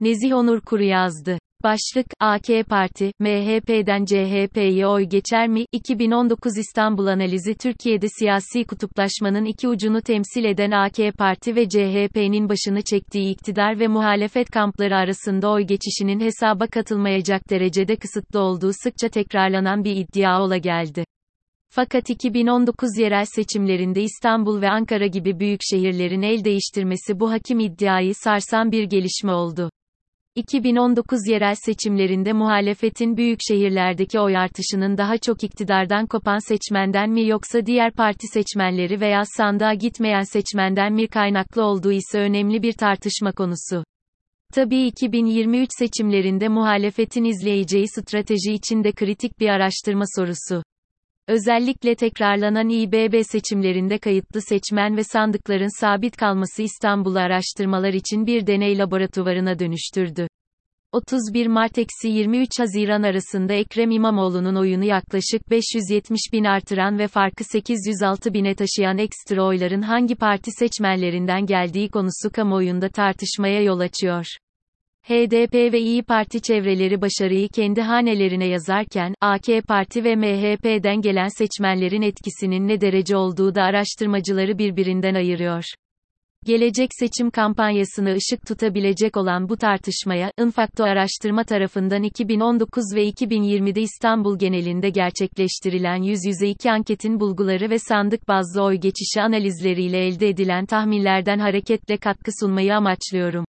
Nezih Onur Kuru yazdı. Başlık, AK Parti, MHP'den CHP'ye oy geçer mi? 2019 İstanbul analizi Türkiye'de siyasi kutuplaşmanın iki ucunu temsil eden AK Parti ve CHP'nin başını çektiği iktidar ve muhalefet kampları arasında oy geçişinin hesaba katılmayacak derecede kısıtlı olduğu sıkça tekrarlanan bir iddia ola geldi. Fakat 2019 yerel seçimlerinde İstanbul ve Ankara gibi büyük şehirlerin el değiştirmesi bu hakim iddiayı sarsan bir gelişme oldu. 2019 yerel seçimlerinde muhalefetin büyük şehirlerdeki oy artışının daha çok iktidardan kopan seçmenden mi yoksa diğer parti seçmenleri veya sandığa gitmeyen seçmenden mi kaynaklı olduğu ise önemli bir tartışma konusu. Tabii 2023 seçimlerinde muhalefetin izleyeceği strateji için de kritik bir araştırma sorusu. Özellikle tekrarlanan İBB seçimlerinde kayıtlı seçmen ve sandıkların sabit kalması İstanbul araştırmalar için bir deney laboratuvarına dönüştürdü. 31 Mart-23 Haziran arasında Ekrem İmamoğlu'nun oyunu yaklaşık 570 bin artıran ve farkı 806 bine taşıyan ekstra oyların hangi parti seçmenlerinden geldiği konusu kamuoyunda tartışmaya yol açıyor. HDP ve İyi Parti çevreleri başarıyı kendi hanelerine yazarken, AK Parti ve MHP'den gelen seçmenlerin etkisinin ne derece olduğu da araştırmacıları birbirinden ayırıyor. Gelecek seçim kampanyasını ışık tutabilecek olan bu tartışmaya, Infakto araştırma tarafından 2019 ve 2020'de İstanbul genelinde gerçekleştirilen yüz yüze iki anketin bulguları ve sandık bazlı oy geçişi analizleriyle elde edilen tahminlerden hareketle katkı sunmayı amaçlıyorum.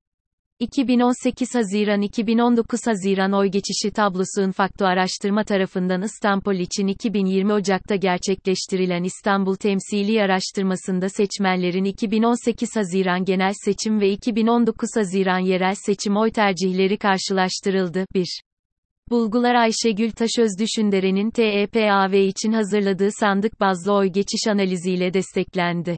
2018 Haziran 2019 Haziran oy geçişi tablosu Infakto araştırma tarafından İstanbul için 2020 Ocak'ta gerçekleştirilen İstanbul temsili araştırmasında seçmenlerin 2018 Haziran genel seçim ve 2019 Haziran yerel seçim oy tercihleri karşılaştırıldı. 1. Bulgular Ayşegül Taşözdüşündere'nin TEPAV için hazırladığı sandık bazlı oy geçiş analiziyle desteklendi.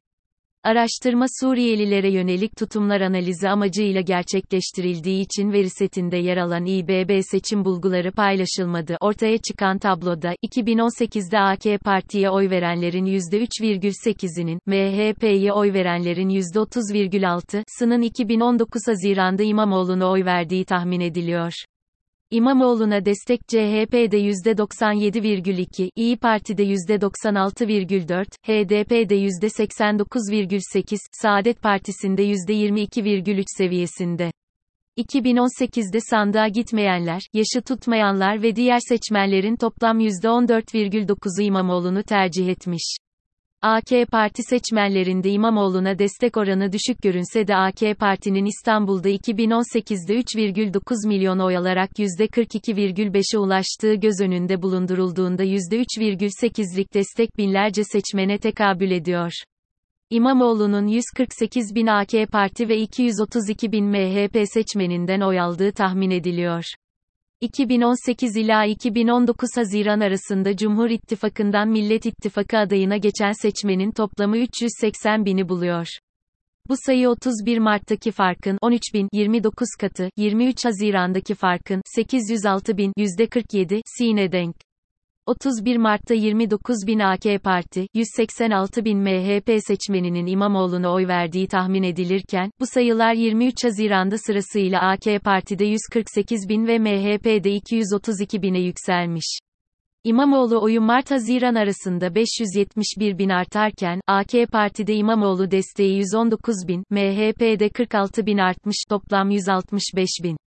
Araştırma Suriyelilere yönelik tutumlar analizi amacıyla gerçekleştirildiği için veri setinde yer alan İBB seçim bulguları paylaşılmadı. Ortaya çıkan tabloda, 2018'de AK Parti'ye oy verenlerin %3,8'inin, MHP'ye oy verenlerin %30,6'sının 2019 Haziran'da İmamoğlu'na oy verdiği tahmin ediliyor. İmamoğlu'na destek CHP'de %97,2, İyi Parti'de %96,4, HDP'de %89,8, Saadet Partisi'nde %22,3 seviyesinde. 2018'de sandığa gitmeyenler, yaşı tutmayanlar ve diğer seçmenlerin toplam %14,9'u İmamoğlu'nu tercih etmiş. AK Parti seçmenlerinde İmamoğlu'na destek oranı düşük görünse de AK Parti'nin İstanbul'da 2018'de 3,9 milyon oy alarak %42,5'e ulaştığı göz önünde bulundurulduğunda %3,8'lik destek binlerce seçmene tekabül ediyor. İmamoğlu'nun 148 bin AK Parti ve 232 bin MHP seçmeninden oy aldığı tahmin ediliyor. 2018 ila 2019 Haziran arasında Cumhur İttifakı'ndan Millet İttifakı adayına geçen seçmenin toplamı 380 bini buluyor. Bu sayı 31 Mart'taki farkın 13 bin 29 katı, 23 Haziran'daki farkın 806 bin %47 sine denk. 31 Mart'ta 29 bin AK Parti, 186 bin MHP seçmeninin İmamoğlu'na oy verdiği tahmin edilirken, bu sayılar 23 Haziran'da sırasıyla AK Parti'de 148 bin ve MHP'de 232 bine yükselmiş. İmamoğlu oyu Mart-Haziran arasında 571 bin artarken, AK Parti'de İmamoğlu desteği 119 bin, MHP'de 46 bin artmış, toplam 165 bin.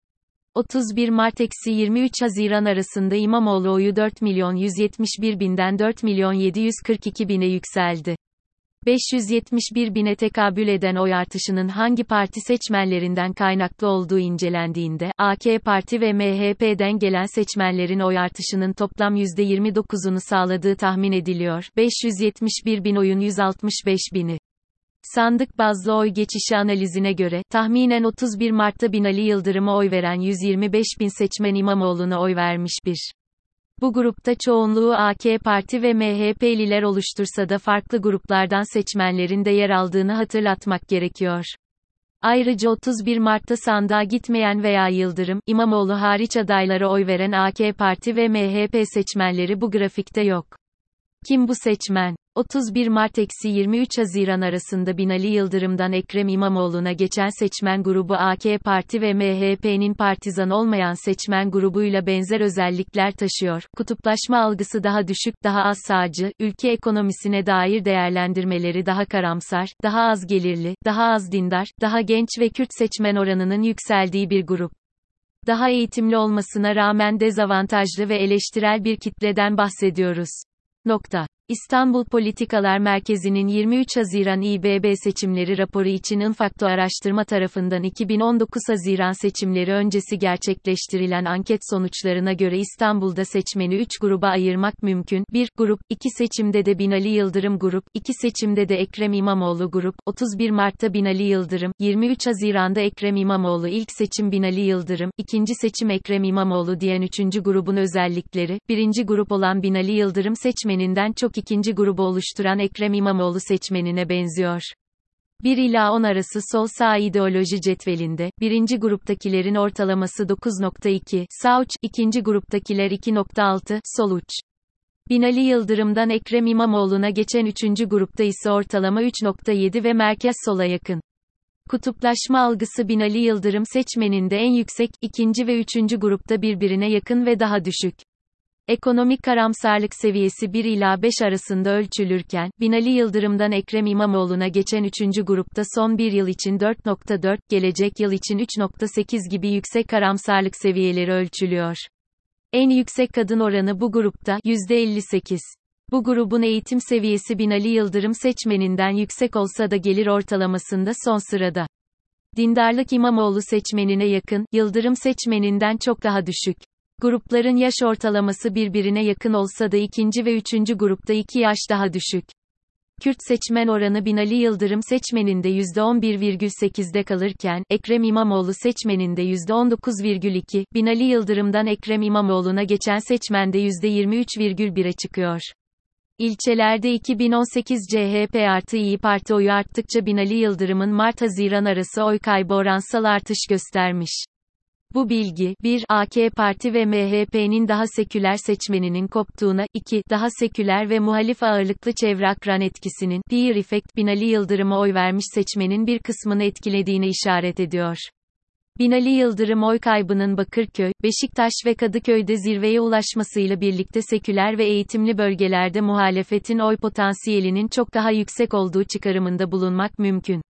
31 Mart-23 Haziran arasında İmamoğlu oyu 4 milyon 171 binden 4 milyon 742 bine yükseldi. 571 bine tekabül eden oy artışının hangi parti seçmenlerinden kaynaklı olduğu incelendiğinde, AK Parti ve MHP'den gelen seçmenlerin oy artışının toplam %29'unu sağladığı tahmin ediliyor. 571 bin oyun 165 bini. Sandık bazlı oy geçişi analizine göre, tahminen 31 Mart'ta Binali Yıldırım'a oy veren 125 bin seçmen İmamoğlu'na oy vermiş bir. Bu grupta çoğunluğu AK Parti ve MHP'liler oluştursa da farklı gruplardan seçmenlerin de yer aldığını hatırlatmak gerekiyor. Ayrıca 31 Mart'ta sandığa gitmeyen veya Yıldırım, İmamoğlu hariç adaylara oy veren AK Parti ve MHP seçmenleri bu grafikte yok. Kim bu seçmen? 31 Mart-23 Haziran arasında Binali Yıldırım'dan Ekrem İmamoğlu'na geçen seçmen grubu AK Parti ve MHP'nin partizan olmayan seçmen grubuyla benzer özellikler taşıyor. Kutuplaşma algısı daha düşük, daha az sağcı, ülke ekonomisine dair değerlendirmeleri daha karamsar, daha az gelirli, daha az dindar, daha genç ve Kürt seçmen oranının yükseldiği bir grup daha eğitimli olmasına rağmen dezavantajlı ve eleştirel bir kitleden bahsediyoruz. Nokta. İstanbul Politikalar Merkezi'nin 23 Haziran İBB seçimleri raporu için Infakto araştırma tarafından 2019 Haziran seçimleri öncesi gerçekleştirilen anket sonuçlarına göre İstanbul'da seçmeni 3 gruba ayırmak mümkün. 1. Grup, 2 seçimde de Binali Yıldırım Grup, 2 seçimde de Ekrem İmamoğlu Grup, 31 Mart'ta Binali Yıldırım, 23 Haziran'da Ekrem İmamoğlu ilk seçim Binali Yıldırım, ikinci seçim Ekrem İmamoğlu diyen üçüncü grubun özellikleri, birinci grup olan Binali Yıldırım seçmeninden çok ikinci grubu oluşturan Ekrem İmamoğlu seçmenine benziyor. 1 ila 10 arası sol-sağ ideoloji cetvelinde, birinci gruptakilerin ortalaması 9.2, sağ uç, ikinci gruptakiler 2.6, sol uç. Binali Yıldırım'dan Ekrem İmamoğlu'na geçen üçüncü grupta ise ortalama 3.7 ve merkez sola yakın. Kutuplaşma algısı Binali Yıldırım seçmeninde en yüksek, ikinci ve üçüncü grupta birbirine yakın ve daha düşük. Ekonomik karamsarlık seviyesi 1 ila 5 arasında ölçülürken, Binali Yıldırım'dan Ekrem İmamoğlu'na geçen 3. grupta son bir yıl için 4.4, gelecek yıl için 3.8 gibi yüksek karamsarlık seviyeleri ölçülüyor. En yüksek kadın oranı bu grupta, %58. Bu grubun eğitim seviyesi Binali Yıldırım seçmeninden yüksek olsa da gelir ortalamasında son sırada. Dindarlık İmamoğlu seçmenine yakın, Yıldırım seçmeninden çok daha düşük. Grupların yaş ortalaması birbirine yakın olsa da ikinci ve üçüncü grupta iki yaş daha düşük. Kürt seçmen oranı Binali Yıldırım seçmeninde %11,8'de kalırken, Ekrem İmamoğlu seçmeninde %19,2, Binali Yıldırım'dan Ekrem İmamoğlu'na geçen seçmende %23,1'e çıkıyor. İlçelerde 2018 CHP artı İyi Parti oyu arttıkça Binali Yıldırım'ın Mart-Haziran arası oy kaybı oransal artış göstermiş. Bu bilgi, 1. AK Parti ve MHP'nin daha seküler seçmeninin koptuğuna, 2. Daha seküler ve muhalif ağırlıklı çevre akran etkisinin, peer effect, Binali Yıldırım'a oy vermiş seçmenin bir kısmını etkilediğine işaret ediyor. Binali Yıldırım oy kaybının Bakırköy, Beşiktaş ve Kadıköy'de zirveye ulaşmasıyla birlikte seküler ve eğitimli bölgelerde muhalefetin oy potansiyelinin çok daha yüksek olduğu çıkarımında bulunmak mümkün.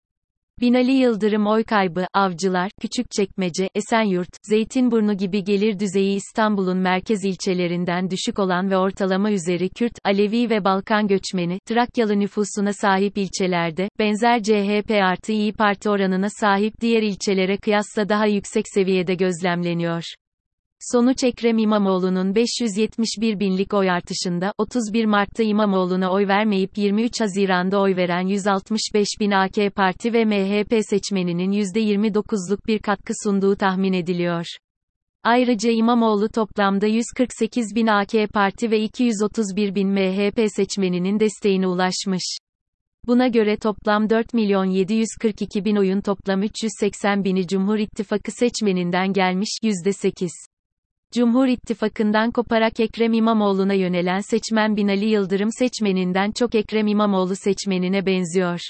Binali Yıldırım oy kaybı, Avcılar, Küçükçekmece, Esenyurt, Zeytinburnu gibi gelir düzeyi İstanbul'un merkez ilçelerinden düşük olan ve ortalama üzeri Kürt, Alevi ve Balkan göçmeni, Trakyalı nüfusuna sahip ilçelerde, benzer CHP artı İyi Parti oranına sahip diğer ilçelere kıyasla daha yüksek seviyede gözlemleniyor. Sonuç Ekrem İmamoğlu'nun 571 binlik oy artışında, 31 Mart'ta İmamoğlu'na oy vermeyip 23 Haziran'da oy veren 165 bin AK Parti ve MHP seçmeninin %29'luk bir katkı sunduğu tahmin ediliyor. Ayrıca İmamoğlu toplamda 148 bin AK Parti ve 231 bin MHP seçmeninin desteğine ulaşmış. Buna göre toplam 4 milyon 742 bin oyun toplam 380 bini Cumhur İttifakı seçmeninden gelmiş %8. Cumhur İttifakı'ndan koparak Ekrem İmamoğlu'na yönelen seçmen Binali Yıldırım seçmeninden çok Ekrem İmamoğlu seçmenine benziyor.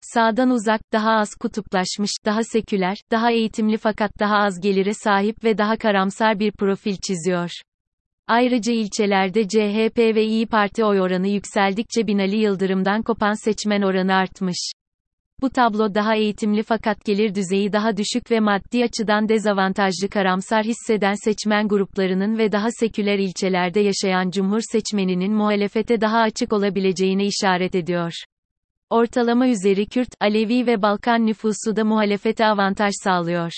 Sağdan uzak, daha az kutuplaşmış, daha seküler, daha eğitimli fakat daha az gelire sahip ve daha karamsar bir profil çiziyor. Ayrıca ilçelerde CHP ve İyi Parti oy oranı yükseldikçe Binali Yıldırım'dan kopan seçmen oranı artmış. Bu tablo daha eğitimli fakat gelir düzeyi daha düşük ve maddi açıdan dezavantajlı karamsar hisseden seçmen gruplarının ve daha seküler ilçelerde yaşayan cumhur seçmeninin muhalefete daha açık olabileceğine işaret ediyor. Ortalama üzeri Kürt, Alevi ve Balkan nüfusu da muhalefete avantaj sağlıyor.